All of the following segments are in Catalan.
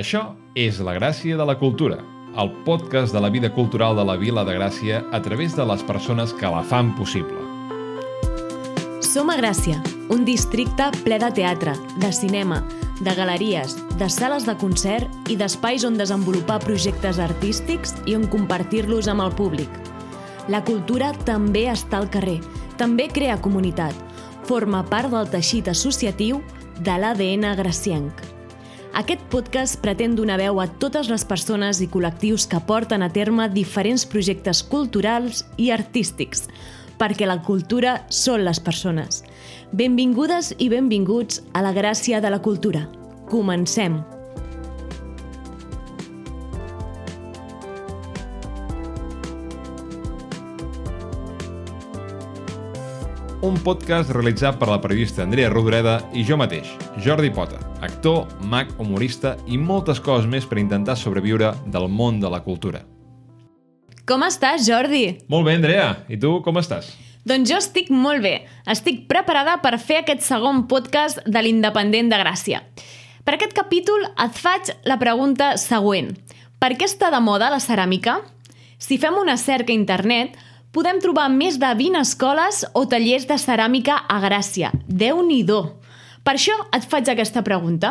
Això és La Gràcia de la Cultura, el podcast de la vida cultural de la Vila de Gràcia a través de les persones que la fan possible. Som a Gràcia, un districte ple de teatre, de cinema, de galeries, de sales de concert i d'espais on desenvolupar projectes artístics i on compartir-los amb el públic. La cultura també està al carrer, també crea comunitat, forma part del teixit associatiu de l'ADN gracienc. Aquest podcast pretén donar veu a totes les persones i col·lectius que porten a terme diferents projectes culturals i artístics, perquè la cultura són les persones. Benvingudes i benvinguts a la gràcia de la cultura. Comencem! Un podcast realitzat per la periodista Andrea Rodoreda i jo mateix, Jordi Pota, actor, mag, humorista i moltes coses més per intentar sobreviure del món de la cultura. Com estàs, Jordi? Molt bé, Andrea. I tu, com estàs? Doncs jo estic molt bé. Estic preparada per fer aquest segon podcast de l'Independent de Gràcia. Per aquest capítol et faig la pregunta següent. Per què està de moda la ceràmica? Si fem una cerca a internet, podem trobar més de 20 escoles o tallers de ceràmica a Gràcia. déu nhi Per això et faig aquesta pregunta.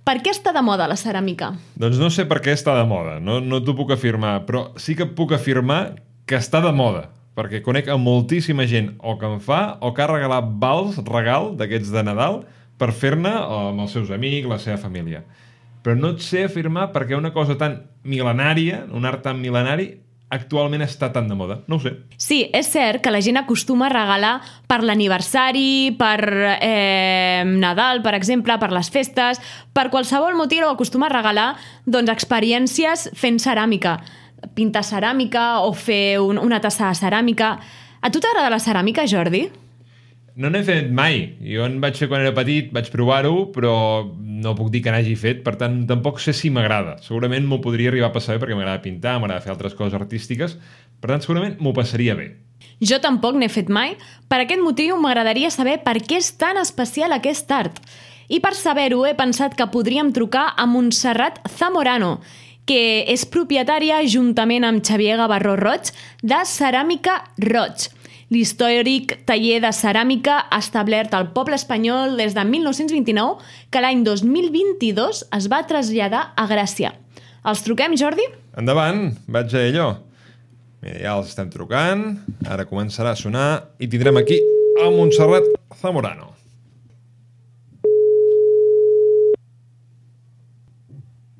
Per què està de moda la ceràmica? Doncs no sé per què està de moda, no, no t'ho puc afirmar, però sí que puc afirmar que està de moda, perquè conec a moltíssima gent o que en fa o que ha regalat vals, regal d'aquests de Nadal, per fer-ne amb els seus amics, la seva família. Però no et sé afirmar perquè una cosa tan mil·lenària, un art tan mil·lenari, actualment està tan de moda. No ho sé. Sí, és cert que la gent acostuma a regalar per l'aniversari, per eh, Nadal, per exemple, per les festes, per qualsevol motiu acostuma a regalar doncs, experiències fent ceràmica. Pintar ceràmica o fer un, una tassa de ceràmica. A tu t'agrada la ceràmica, Jordi? No n'he fet mai. Jo en vaig fer quan era petit, vaig provar-ho, però no puc dir que n'hagi fet, per tant, tampoc sé si m'agrada. Segurament m'ho podria arribar a passar bé perquè m'agrada pintar, m'agrada fer altres coses artístiques, per tant, segurament m'ho passaria bé. Jo tampoc n'he fet mai. Per aquest motiu m'agradaria saber per què és tan especial aquest art. I per saber-ho he pensat que podríem trucar a Montserrat Zamorano, que és propietària, juntament amb Xavier Gavarró Roig, de Ceràmica Roig l'històric taller de ceràmica establert al poble espanyol des de 1929, que l'any 2022 es va traslladar a Gràcia. Els truquem, Jordi? Endavant, vaig a ello. Mira, ja els estem trucant, ara començarà a sonar i tindrem aquí a Montserrat Zamorano.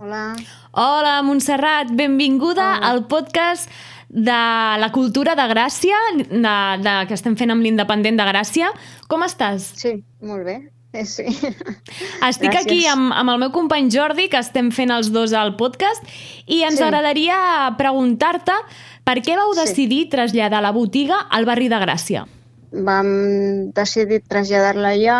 Hola. Hola, Montserrat, benvinguda Hola. al podcast de la cultura de Gràcia, de, de, que estem fent amb l'Independent de Gràcia. Com estàs? Sí, molt bé. Eh, Sí. Estic Gràcies. aquí amb, amb el meu company Jordi, que estem fent els dos al podcast, i ens Sí. agradaria preguntar-te per què vau Sí. decidir traslladar la botiga al barri de Gràcia. Vam decidir traslladar-la allà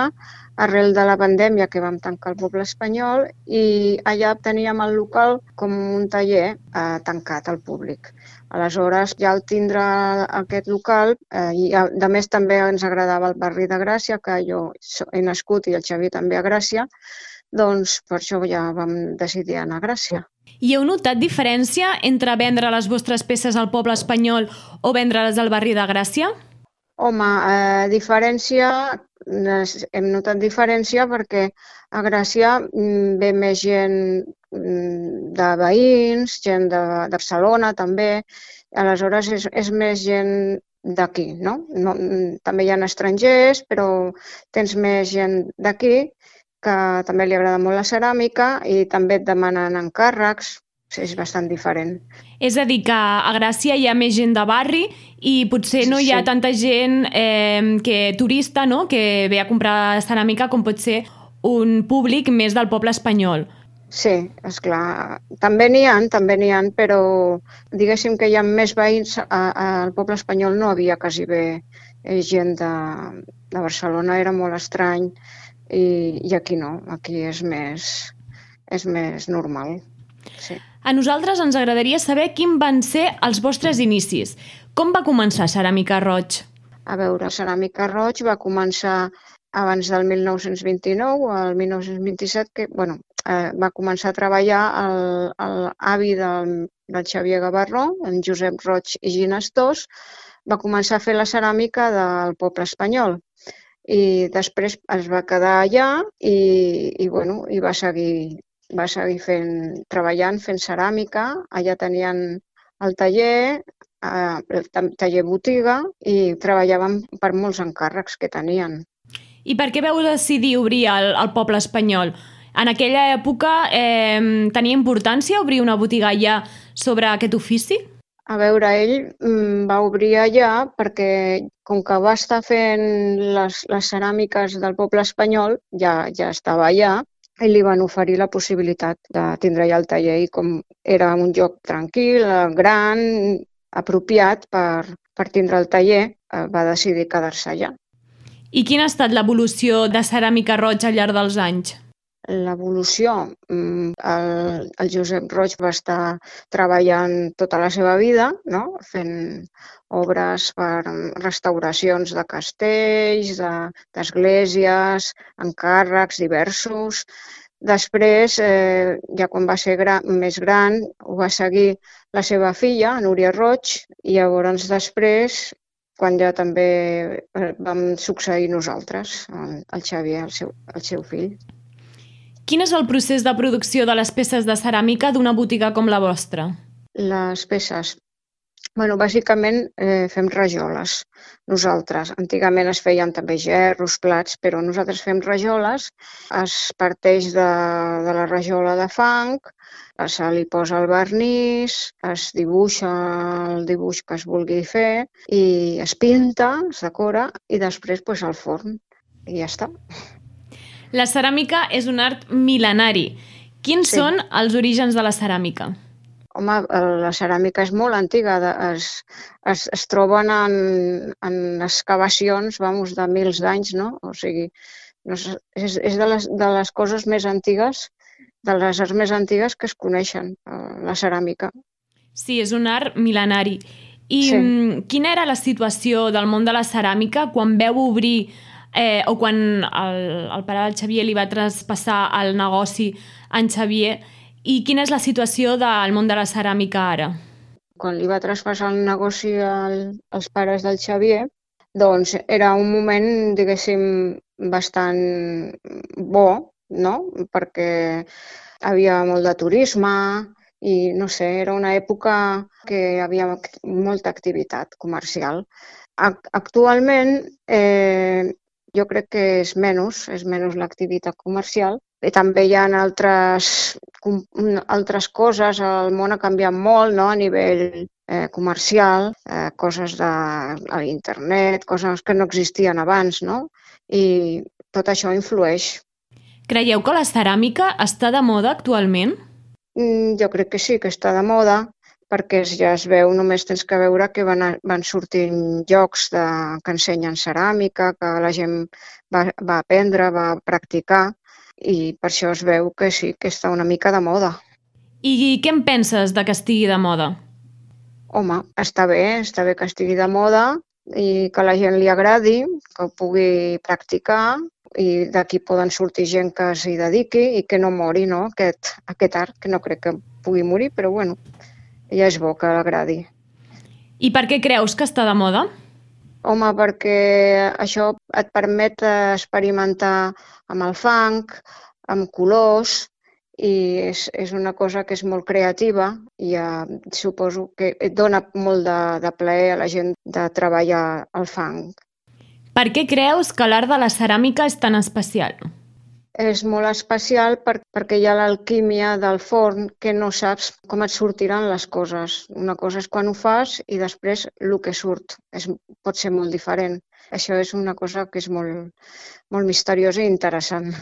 arrel de la pandèmia que vam tancar el poble espanyol i allà teníem el local com un taller eh, tancat al públic. Aleshores, ja al tindre aquest local, eh, i a, a més també ens agradava el barri de Gràcia, que jo he nascut i el Xavi també a Gràcia, doncs per això ja vam decidir anar a Gràcia. I heu notat diferència entre vendre les vostres peces al poble espanyol o vendre-les al barri de Gràcia? Home, eh, diferència, hem notat diferència perquè a Gràcia mm, ve més gent mm, de veïns, gent de, de Barcelona també, aleshores és, és més gent d'aquí, no? no? mm, També hi ha estrangers, però tens més gent d'aquí que també li agrada molt la ceràmica i també et demanen encàrrecs, és bastant diferent. És a dir, que a Gràcia hi ha més gent de barri i potser no hi ha Sí. tanta gent eh, que turista no? que ve a comprar ceràmica com pot ser un públic més del poble espanyol. Sí, és clar. També n'hi ha, també n'hi ha, però diguéssim que hi ha més veïns. A, a, al poble espanyol no havia quasi bé eh, gent de, de Barcelona, era molt estrany, i, i aquí no, aquí és més, és més normal. Sí. A nosaltres ens agradaria saber quin van ser els vostres inicis. Com va començar Ceràmica Roig? A veure, Ceràmica Roig va començar abans del 1929, el 1927, que, bueno, eh, va començar a treballar l'avi del, del Xavier Gavarró, en Josep Roig i Ginestós, va començar a fer la ceràmica del poble espanyol i després es va quedar allà i, i, bueno, i va seguir, va seguir fent, treballant, fent ceràmica. Allà tenien el taller, eh, el taller botiga i treballaven per molts encàrrecs que tenien. I per què veu decidir obrir el, el poble espanyol? En aquella època eh, tenia importància obrir una botiga allà sobre aquest ofici? A veure, ell mm, va obrir allà perquè, com que va estar fent les, les ceràmiques del poble espanyol, ja, ja estava allà, i li van oferir la possibilitat de tindre allà el taller i com era un lloc tranquil, gran, apropiat per, per tindre el taller, eh, va decidir quedar-se allà. I quina ha estat l'evolució de Ceràmica Roig al llarg dels anys? l'evolució. Mm, el, el Josep Roig va estar treballant tota la seva vida, no? fent obres per restauracions de castells, d'esglésies, de, encàrrecs diversos. Després, eh, ja quan va ser gran, més gran, ho va seguir la seva filla, Núria Roig, i llavors després, quan ja també eh, vam succeir nosaltres, el Xavier, el seu, el seu fill. Quin és el procés de producció de les peces de ceràmica d'una botiga com la vostra? Les peces. Bueno, bàsicament eh, fem rajoles. Nosaltres, antigament es feien també gerros, plats, però nosaltres fem rajoles. Es parteix de, de la rajola de fang, se li posa el vernís, es dibuixa el dibuix que es vulgui fer i es pinta, es decora i després pues, al forn. I ja està. La ceràmica és un art mil·lenari. Quins sí. són els orígens de la ceràmica? Home, la ceràmica és molt antiga. Es, es, es troben en, en excavacions, vamos, de mils d'anys, no? O sigui, no és, és, és de, les, de les coses més antigues, de les arts més antigues que es coneixen, eh, la ceràmica. Sí, és un art mil·lenari. I sí. Mm, quina era la situació del món de la ceràmica quan veu obrir eh, o quan el, el pare del Xavier li va traspassar el negoci en Xavier i quina és la situació del món de la ceràmica ara? Quan li va traspassar el negoci al, als pares del Xavier, doncs era un moment, diguéssim, bastant bo, no? Perquè havia molt de turisme i, no sé, era una època que hi havia molta activitat comercial. Actualment eh, jo crec que és menys, és menys l'activitat comercial. I també hi ha altres, altres coses, el món ha canviat molt no? a nivell eh, comercial, eh, coses de a internet, coses que no existien abans, no? I tot això influeix. Creieu que la ceràmica està de moda actualment? Mm, jo crec que sí, que està de moda perquè ja es veu, només tens que veure que van, van sortint llocs de, que ensenyen ceràmica, que la gent va, va aprendre, va practicar, i per això es veu que sí, que està una mica de moda. I què en penses de que estigui de moda? Home, està bé, està bé que estigui de moda i que la gent li agradi, que ho pugui practicar i d'aquí poden sortir gent que s'hi dediqui i que no mori, no?, aquest, aquest art, que no crec que pugui morir, però bueno, ja és bo que agradi. I per què creus que està de moda? Home, perquè això et permet experimentar amb el fang, amb colors, i és, és una cosa que és molt creativa i eh, suposo que et dona molt de, de plaer a la gent de treballar el fang. Per què creus que l'art de la ceràmica és tan especial? És molt especial per, perquè hi ha l'alquímia del forn que no saps com et sortiran les coses. Una cosa és quan ho fas i després el que surt és, pot ser molt diferent. Això és una cosa que és molt, molt misteriosa i interessant.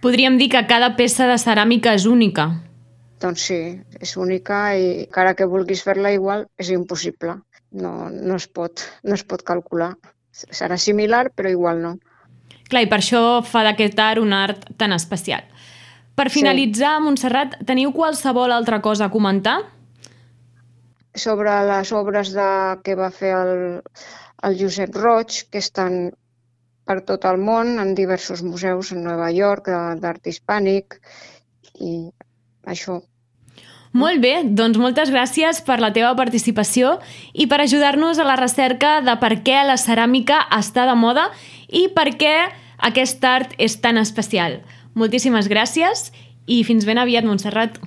Podríem dir que cada peça de ceràmica és única. Doncs sí, és única i encara que vulguis fer-la igual és impossible. No, no, es pot, no es pot calcular. Serà similar, però igual no. Clar, i per això fa d'aquest art un art tan especial. Per finalitzar, sí. Montserrat, teniu qualsevol altra cosa a comentar? Sobre les obres de, que va fer el, el Josep Roig, que estan per tot el món, en diversos museus, en Nova York, d'art hispànic, i això. Molt bé, doncs moltes gràcies per la teva participació i per ajudar-nos a la recerca de per què la ceràmica està de moda i per què aquest art és tan especial. Moltíssimes gràcies i fins ben aviat, Montserrat.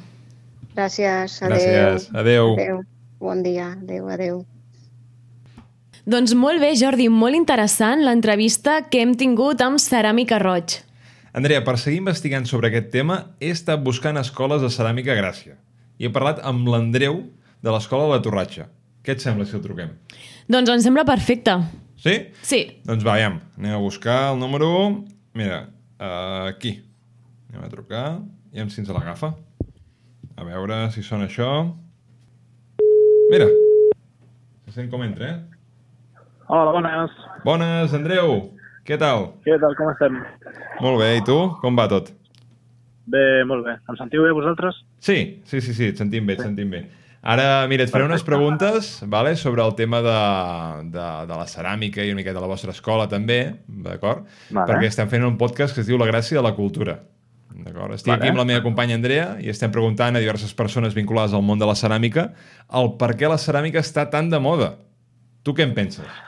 Gràcies, adeu. Gràcies, adeu. Adeu. Bon dia, adeu, adeu. Doncs molt bé, Jordi, molt interessant l'entrevista que hem tingut amb Ceràmica Roig. Andrea, per seguir investigant sobre aquest tema, he estat buscant escoles de ceràmica a Gràcia i he parlat amb l'Andreu de l'escola de la Torratxa. Què et sembla si el truquem? Doncs em sembla perfecte. Sí? Sí. Doncs va, aviam, anem a buscar el número... Mira, uh, aquí. Anem a trucar i em si ens l'agafa. A veure si sona això. Mira, se sent com entra, eh? Hola, bones. Bones, Andreu. Què tal? Què tal, com estem? Molt bé, i tu? Com va tot? Bé, molt bé. Em sentiu bé, vosaltres? Sí, sí, sí, sí, et sentim bé, et sentim bé. Ara, mira, et faré unes preguntes vale, sobre el tema de, de, de la ceràmica i una miqueta de la vostra escola també, d'acord? Vale. Perquè estem fent un podcast que es diu La gràcia de la cultura. D'acord? Estic Vale. aquí amb la meva companya Andrea i estem preguntant a diverses persones vinculades al món de la ceràmica el per què la ceràmica està tan de moda. Tu què en penses?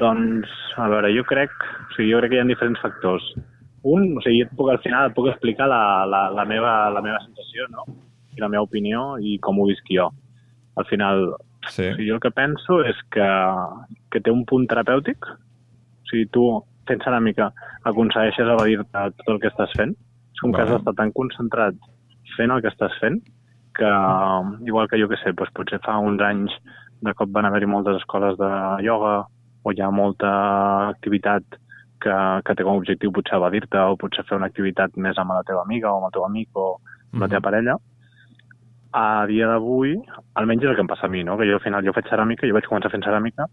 Doncs, a veure, jo crec, o sigui, jo crec que hi ha diferents factors. Un, o sigui, jo puc, al final et puc explicar la, la, la, meva, la meva sensació, no? I la meva opinió i com ho visc jo. Al final, Sí. o sigui, jo el que penso és que, que té un punt terapèutic. O sigui, tu, fent ceràmica, aconsegueixes evadir-te tot el que estàs fent. És com que Vale. has d'estar tan concentrat fent el que estàs fent que, igual que jo que sé, doncs potser fa uns anys de cop van haver-hi moltes escoles de ioga o hi ha molta activitat que, que té com a objectiu potser evadir-te o potser fer una activitat més amb la teva amiga o amb el teu amic o amb la Mhm. teva parella. A dia d'avui, almenys és el que em passa a mi, no? que jo al final jo faig ceràmica, jo vaig començar fent ceràmica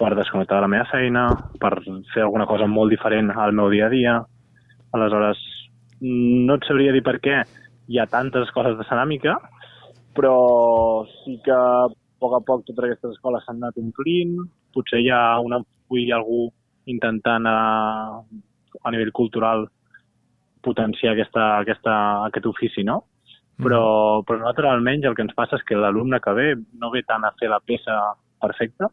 per desconnectar de la meva feina, per fer alguna cosa molt diferent al meu dia a dia. Aleshores, no et sabria dir per què hi ha tantes escoles de ceràmica, però sí que a poc a poc totes aquestes escoles s'han anat omplint, potser hi ha una, hi ha algú intentant a, a nivell cultural potenciar aquesta, aquesta, aquest ofici, no? Però, però nosaltres almenys el que ens passa és que l'alumne que ve no ve tant a fer la peça perfecta,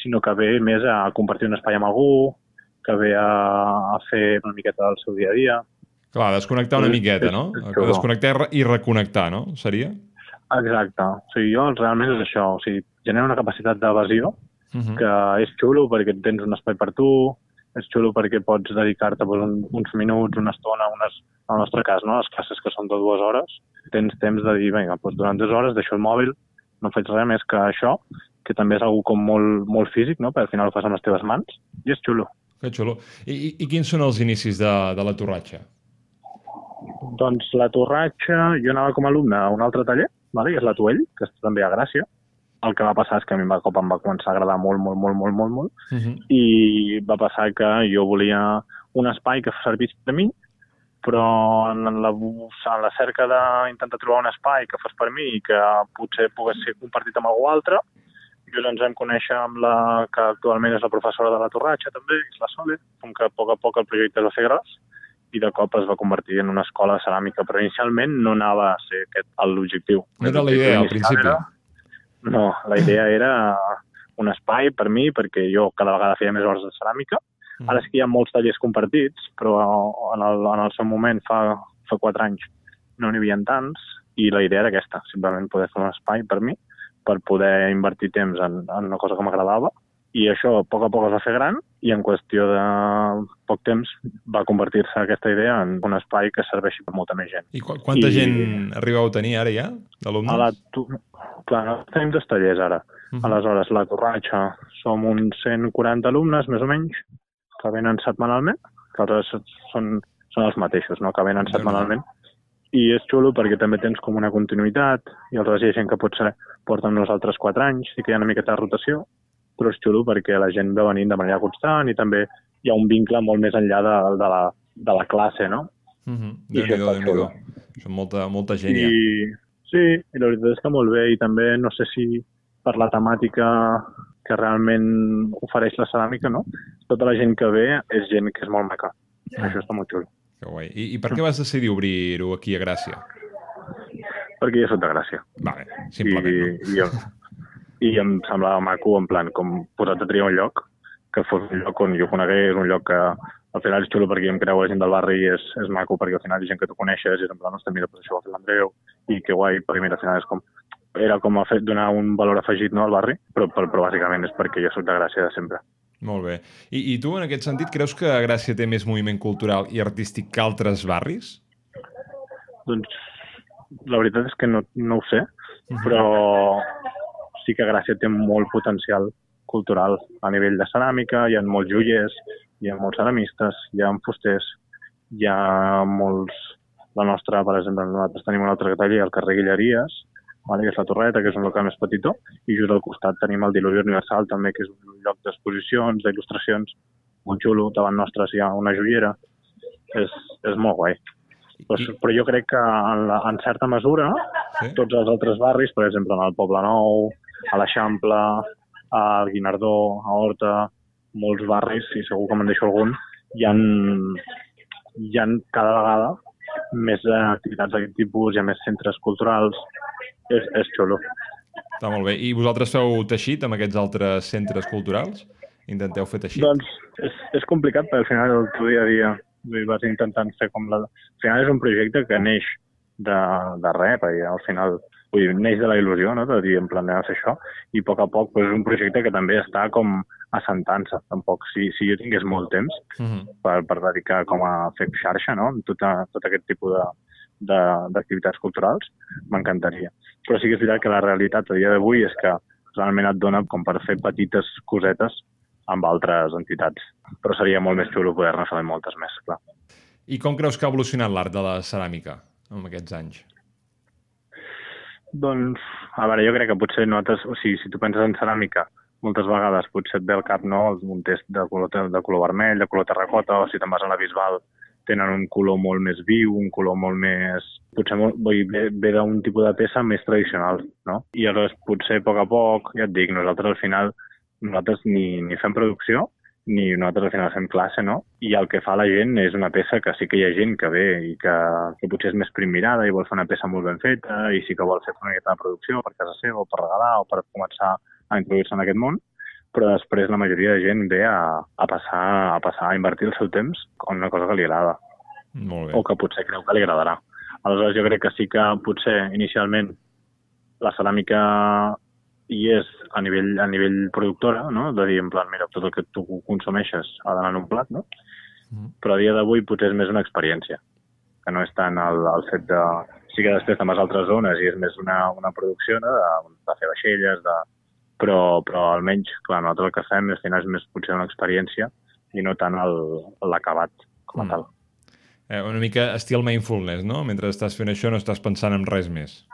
sinó que ve més a compartir un espai amb algú, que ve a, a fer una miqueta del seu dia a dia. Clar, desconnectar una miqueta, no? Desconnectar i reconnectar, no? Seria? Exacte. O sigui, jo realment és això. O sigui, genera una capacitat d'evasió Uh -huh. que és xulo perquè tens un espai per tu, és xulo perquè pots dedicar-te pues, un, uns minuts, una estona, unes, en el nostre cas, no? les classes que són de dues hores, tens temps de dir, vinga, doncs durant dues hores deixo el mòbil, no faig res més que això, que també és algú com molt, molt físic, no? perquè al final ho fas amb les teves mans, i és xulo. Que xulo. I, i, I quins són els inicis de, de la torratxa? Doncs la torratxa, jo anava com a alumne a un altre taller, vale? que és la Tuell, que està també a Gràcia. El que va passar és que a mi un cop em va començar a agradar molt, molt, molt, molt, molt, molt, Uh -huh. i va passar que jo volia un espai que servís per mi, però en la, en la cerca d'intentar trobar un espai que fos per mi i que potser pogués ser compartit amb algú altre, just ens vam conèixer amb la que actualment és la professora de la Torratxa també, és la Sole, com que a poc a poc el projecte es va fer gros i de cop es va convertir en una escola de ceràmica, però inicialment no anava a ser aquest l'objectiu. No era la idea, al principi. era- No, la idea era un espai per mi, perquè jo cada vegada feia més hores de ceràmica. Ara sí que hi ha molts tallers compartits, però en el, en el seu moment, fa, fa quatre anys, no n'hi havia tants, i la idea era aquesta, simplement poder fer un espai per mi, per poder invertir temps en, en una cosa que m'agradava, i això a poc a poc es va fer gran, i en qüestió de poc temps va convertir-se aquesta idea en un espai que serveixi per molta més gent. I qu quanta I- gent arribeu a tenir ara ja, d'alumnes? La, tu... Clar, tenim dos tallers ara. Mhm. Aleshores, la Torratxa som uns 140 alumnes, més o menys, que venen setmanalment, que aleshores són, són els mateixos, no? que venen setmanalment. I és xulo perquè també tens com una continuïtat, i aleshores hi ha gent que potser porta amb nosaltres 4 anys, i que hi ha una miqueta de rotació, però és xulo perquè la gent va venint de manera constant i també hi ha un vincle molt més enllà de, de, la, de la classe, no? Uh -huh. I això Déu-n'hi-do, déu nhi xulo. Són molta, molta gent ja. I, sí, i la veritat és que molt bé, i també no sé si per la temàtica que realment ofereix la ceràmica, no? Tota la gent que ve és gent que és molt maca. Mm. Això està molt xulo. Que guai. I, I per què vas decidir obrir-ho aquí a Gràcia? Perquè jo soc de Gràcia. Vale, simplement, I, no? i, em, I em semblava maco, en plan, com posat a triar un lloc, que fos un lloc on jo conegués, un lloc que al final és xulo perquè em creu la gent del barri i és, és maco perquè al final hi ha gent que tu coneixes i és en plan, ostres, mira, pues això ho ha fet l'Andreu i que guai, perquè mira, al final és com era com a fet donar un valor afegit no, al barri, però, però, però bàsicament és perquè jo sóc de Gràcia de sempre. Molt bé. I, I tu, en aquest sentit, creus que Gràcia té més moviment cultural i artístic que altres barris? Doncs la veritat és que no, no ho sé, Mhm. però sí que Gràcia té molt potencial cultural a nivell de ceràmica, hi ha molts joiers, hi ha molts ceramistes, hi ha fusters, hi ha molts... La nostra, per exemple, nosaltres tenim un altre taller al carrer Guilleries, vale, que és la Torreta, que és un local més petitó, i just al costat tenim el Diluvi Universal, també, que és un lloc d'exposicions, d'il·lustracions, molt xulo, davant nostres hi ha una joiera, és, és molt guai. Però, però jo crec que en, la, en certa mesura Sí? tots els altres barris, per exemple, en el Poble Nou, a l'Eixample, al Guinardó, a Horta, molts barris, i segur que me'n deixo algun, hi ha, hi ha cada vegada més activitats d'aquest tipus, hi ha més centres culturals, és, és xulo. Està molt bé. I vosaltres feu teixit amb aquests altres centres culturals? Intenteu fer teixit? Doncs és, és complicat, perquè al final el teu dia a dia vas intentant fer com la... Al final és un projecte que neix de, de res, perquè al final vull dir, neix de la il·lusió, no?, de dir, en plan, anem a fer això, i a poc a poc pues, és un projecte que també està com assentant-se. Tampoc, si, si jo tingués molt temps Mhm. per, per dedicar com a fer xarxa, no?, tot, a, tot aquest tipus de de- d'activitats culturals, m'encantaria. Però sí que és veritat que la realitat a dia d'avui és que realment et dona com per fer petites cosetes amb altres entitats. Però seria molt més xulo poder-ne fer moltes més, clar. I com creus que ha evolucionat l'art de la ceràmica en aquests anys? Doncs, a veure, jo crec que potser nosaltres, o sigui, si tu penses en ceràmica, moltes vegades potser et ve al cap no, un test de color, de color vermell, de color terracota, o si te'n vas a la Bisbal, tenen un color molt més viu, un color molt més... Potser molt, vull, ve, ve d'un tipus de peça més tradicional, no? I aleshores potser a poc a poc, ja et dic, nosaltres al final, nosaltres ni, ni fem producció, ni nosaltres al final fem classe, no? I el que fa la gent és una peça que sí que hi ha gent que ve i que, que potser és més primmirada i vol fer una peça molt ben feta i sí que vol fer una miqueta de producció per casa seva o per regalar o per començar a introduir-se en aquest món, però després la majoria de gent ve a, a, passar, a passar a invertir el seu temps en una cosa que li agrada Molt bé. o que potser creu que li agradarà. Aleshores jo crec que sí que potser inicialment la ceràmica hi és a nivell, a nivell productora, no? de dir en plan, mira, tot el que tu consumeixes ha d'anar en un plat, no? Mhm. però a dia d'avui potser és més una experiència, que no és tant el, el fet de... Sí que després te'n vas a altres zones i és més una, una producció no? de, de fer vaixelles, de... però, però almenys, clar, nosaltres el que fem és, al final és més potser una experiència i no tant l'acabat com a Mm. tal. Eh, una mica estil mindfulness, no? Mentre estàs fent això no estàs pensant en res més.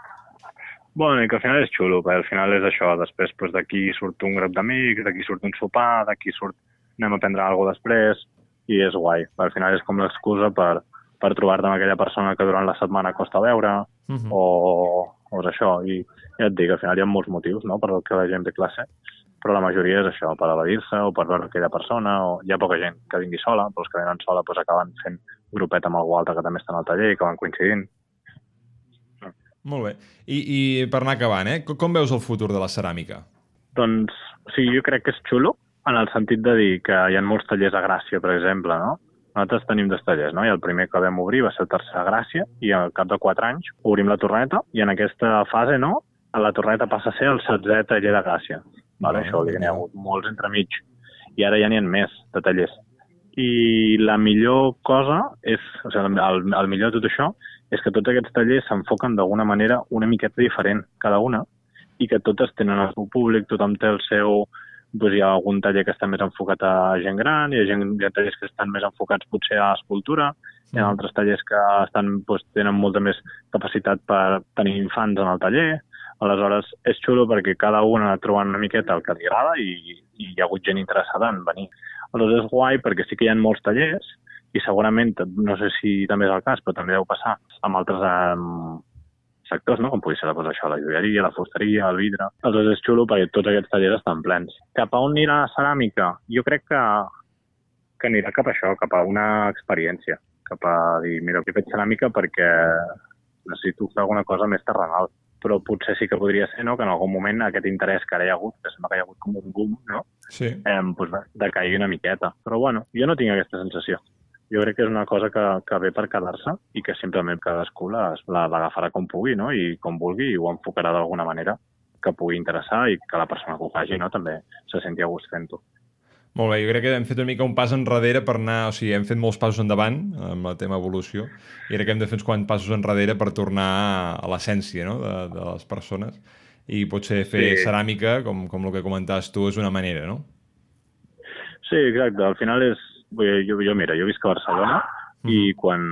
Bueno, i que al final és xulo, perquè al final és això, després pues, d'aquí surt un grup d'amics, d'aquí surt un sopar, d'aquí surt anem a prendre alguna cosa després, i és guai. Al final és com l'excusa per, per trobar-te amb aquella persona que durant la setmana costa veure, Uh -huh. o, o és això, i ja et dic, al final hi ha molts motius no?, per el que la gent ve a classe, però la majoria és això, per evadir-se o per veure aquella persona, o hi ha poca gent que vingui sola, però els que venen sola pues, acaben fent grupet amb algú altre que també està en el taller i que van coincidint. Molt bé. I, I per anar acabant, eh? Com, veus el futur de la ceràmica? Doncs, sí, jo crec que és xulo en el sentit de dir que hi ha molts tallers a Gràcia, per exemple, no? Nosaltres tenim dos tallers, no? I el primer que vam obrir va ser el tercer a Gràcia i al cap de quatre anys obrim la Torreta i en aquesta fase, no? La Torreta passa a ser el setzè taller de Gràcia. Vale? Vale, Això vol dir que n'hi ha hagut molts entremig. I ara ja n'hi ha més de tallers. I la millor cosa és, o sigui, el, el millor de tot això és que tots aquests tallers s'enfoquen d'alguna manera una miqueta diferent cada una i que totes tenen el seu públic, tothom té el seu... Doncs hi ha algun taller que està més enfocat a gent gran, hi ha, gent, hi ha tallers que estan més enfocats potser a escultura, hi ha Mm. altres tallers que estan, doncs, tenen molta més capacitat per tenir infants en el taller. Aleshores, és xulo perquè cada una ha trobant una miqueta el que li agrada i, i hi ha hagut gent interessada en venir. Aleshores, és guai perquè sí que hi ha molts tallers i segurament, no sé si també és el cas, però també deu passar amb altres um, sectors, no? com pugui ser doncs, això, la joieria, la fusteria, el vidre. Aleshores és xulo perquè tots aquests tallers estan plens. Cap a on anirà la ceràmica? Jo crec que, que anirà cap a això, cap a una experiència, cap a dir, mira, he fet ceràmica perquè necessito fer alguna cosa més terrenal. Però potser sí que podria ser no, que en algun moment aquest interès que ara hi ha hagut, que sembla que hi ha hagut com un boom, no? Sí. eh, doncs decaigui una miqueta. Però bueno, jo no tinc aquesta sensació. Jo crec que és una cosa que, que ve per quedar-se i que simplement cadascú la- la- l'agafarà com pugui no? i com vulgui i ho enfocarà d'alguna manera que pugui interessar i que la persona que ho faci no? també se senti a gust fent-ho. Molt bé, jo crec que hem fet una mica un pas enrere per anar... O sigui, hem fet molts passos endavant amb el tema evolució i crec que hem de fer uns quants passos enrere per tornar a l'essència no? de, de les persones i potser fer Sí. ceràmica, com, com el que comentaves tu, és una manera, no? Sí, exacte. Al final és... Jo, jo mira, jo visc a Barcelona i quan,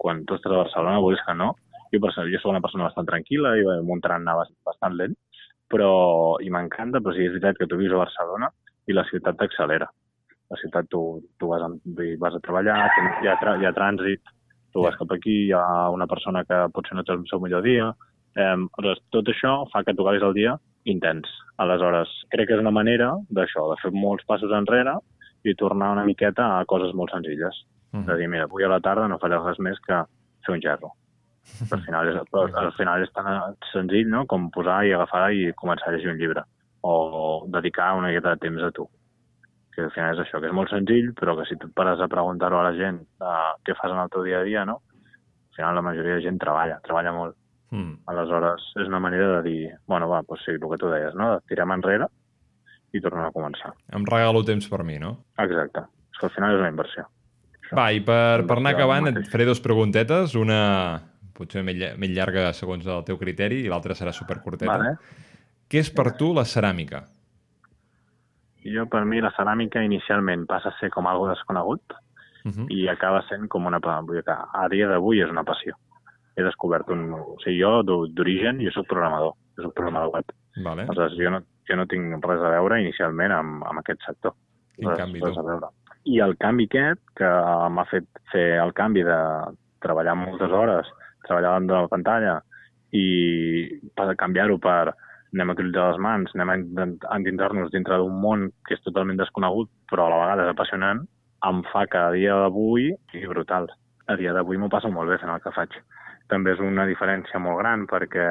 quan tu estàs a Barcelona, vulguis que no, jo, jo soc una persona bastant tranquil·la i anar bast- bastant lent, però, i m'encanta, però sí, és veritat que tu vius a Barcelona i la ciutat t'accelera. La ciutat tu, tu vas, a, vas a treballar, hi ha, hi ha trànsit, tu vas cap aquí, hi ha una persona que potser no té el seu millor dia, eh, aleshores, tot això fa que tu acabis el dia intens. Aleshores, crec que és una manera d'això, de fer molts passos enrere i tornar una miqueta a coses molt senzilles. Mhm. De dir, mira, avui a la tarda no faré res més que fer un gerro. Al final és, al final és tan senzill no? com posar i agafar i començar a llegir un llibre o dedicar una miqueta de temps a tu. Que al final és això, que és molt senzill, però que si tu et pares a preguntar-ho a la gent uh, què fas en el teu dia a dia, no? Al final la majoria de gent treballa, treballa molt. Mm. Aleshores, és una manera de dir, bueno, va, doncs sí, el que tu deies, no? Tirem enrere i tornem a començar. Em regalo temps per mi, no? Exacte. És que al final és una inversió. Això. Va, i per, per anar acabant et faré dos preguntetes, una potser més, més llarga segons el teu criteri i l'altra serà supercurteta. Vale. Què és per tu la ceràmica? Jo, per mi, la ceràmica inicialment passa a ser com algo desconegut Uh -huh. i acaba sent com una... Vull dir que a dia d'avui és una passió. He descobert un... O sigui, jo d'o- d'origen, jo sóc programador, jo sóc programador web. Vale. Aleshores, jo no, jo no tinc res a veure inicialment amb, amb aquest sector. Res- canvi, res a veure. I el canvi aquest, que m'ha fet fer el canvi de treballar moltes hores, treballar davant de la pantalla i per canviar-ho per anem a utilitzar les mans, anem a endinsar-nos dintre d'un món que és totalment desconegut, però a la vegada és apassionant, em fa que a dia d'avui sigui brutal. A dia d'avui m'ho passo molt bé fent el que faig. També és una diferència molt gran perquè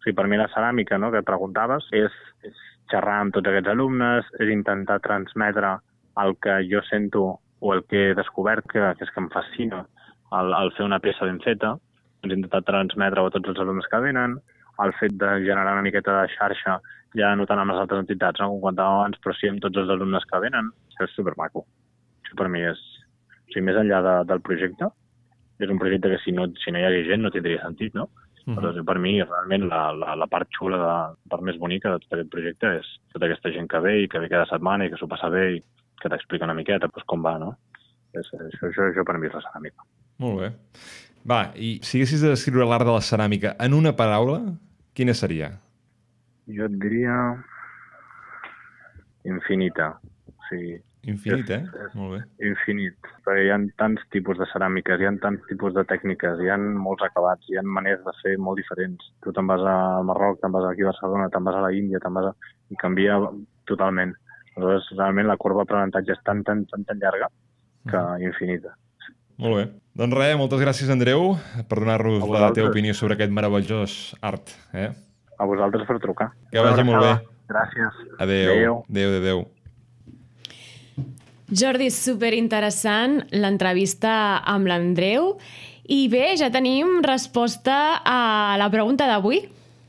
o sigui, per mi la ceràmica, no, que preguntaves, és, és xerrar amb tots aquests alumnes, és intentar transmetre el que jo sento o el que he descobert, que, que és que em fascina el, el fer una peça ben feta, doncs intentar transmetre-ho a tots els alumnes que venen, el fet de generar una miqueta de xarxa, ja no tant amb les altres entitats, no, com comentàvem abans, però sí amb tots els alumnes que venen, això és supermaco. Això per mi és, o sigui, més enllà de, del projecte, és un projecte que si no, si no hi hagués gent no tindria sentit, no? Uh Però -huh. per mi, realment, la, la, la part xula, de, la part més bonica de tot aquest projecte és tota aquesta gent que ve i que ve cada setmana i que s'ho passa bé i que t'explica una miqueta doncs, com va, no? És, això, això, això per mi és la ceràmica. Molt bé. Va, i si haguessis de descriure l'art de la ceràmica en una paraula, quina seria? Jo et diria infinita. O sigui, Infinit, És- eh? és- Molt bé. infinit. Perquè hi ha tants tipus de ceràmiques, hi ha tants tipus de tècniques, hi ha molts acabats, hi ha maneres de fer molt diferents. Tu te'n vas a Marroc, te'n vas aquí a Barcelona, te'n vas a la Índia, te'n vas a... i canvia totalment. Aleshores, realment la corba d'aprenentatge és tan, tan, tan, tan llarga que Mhm. infinita. Molt bé. Doncs res, moltes gràcies, Andreu, per donar-nos la teva opinió sobre aquest meravellós art. Eh? A vosaltres per trucar. Que vagi molt bé. Gràcies. Adéu. Adéu. Adéu, adéu. Jordi, superinteressant l'entrevista amb l'Andreu. I bé, ja tenim resposta a la pregunta d'avui.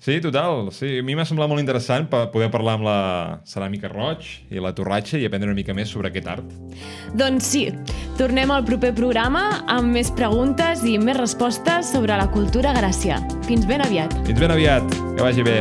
Sí, total. Sí, a mi m'ha semblat molt interessant poder parlar amb la ceràmica roig i la torratxa i aprendre una mica més sobre aquest art. Doncs sí, tornem al proper programa amb més preguntes i més respostes sobre la cultura gràcia. Fins ben aviat. Fins ben aviat. Que vagi bé.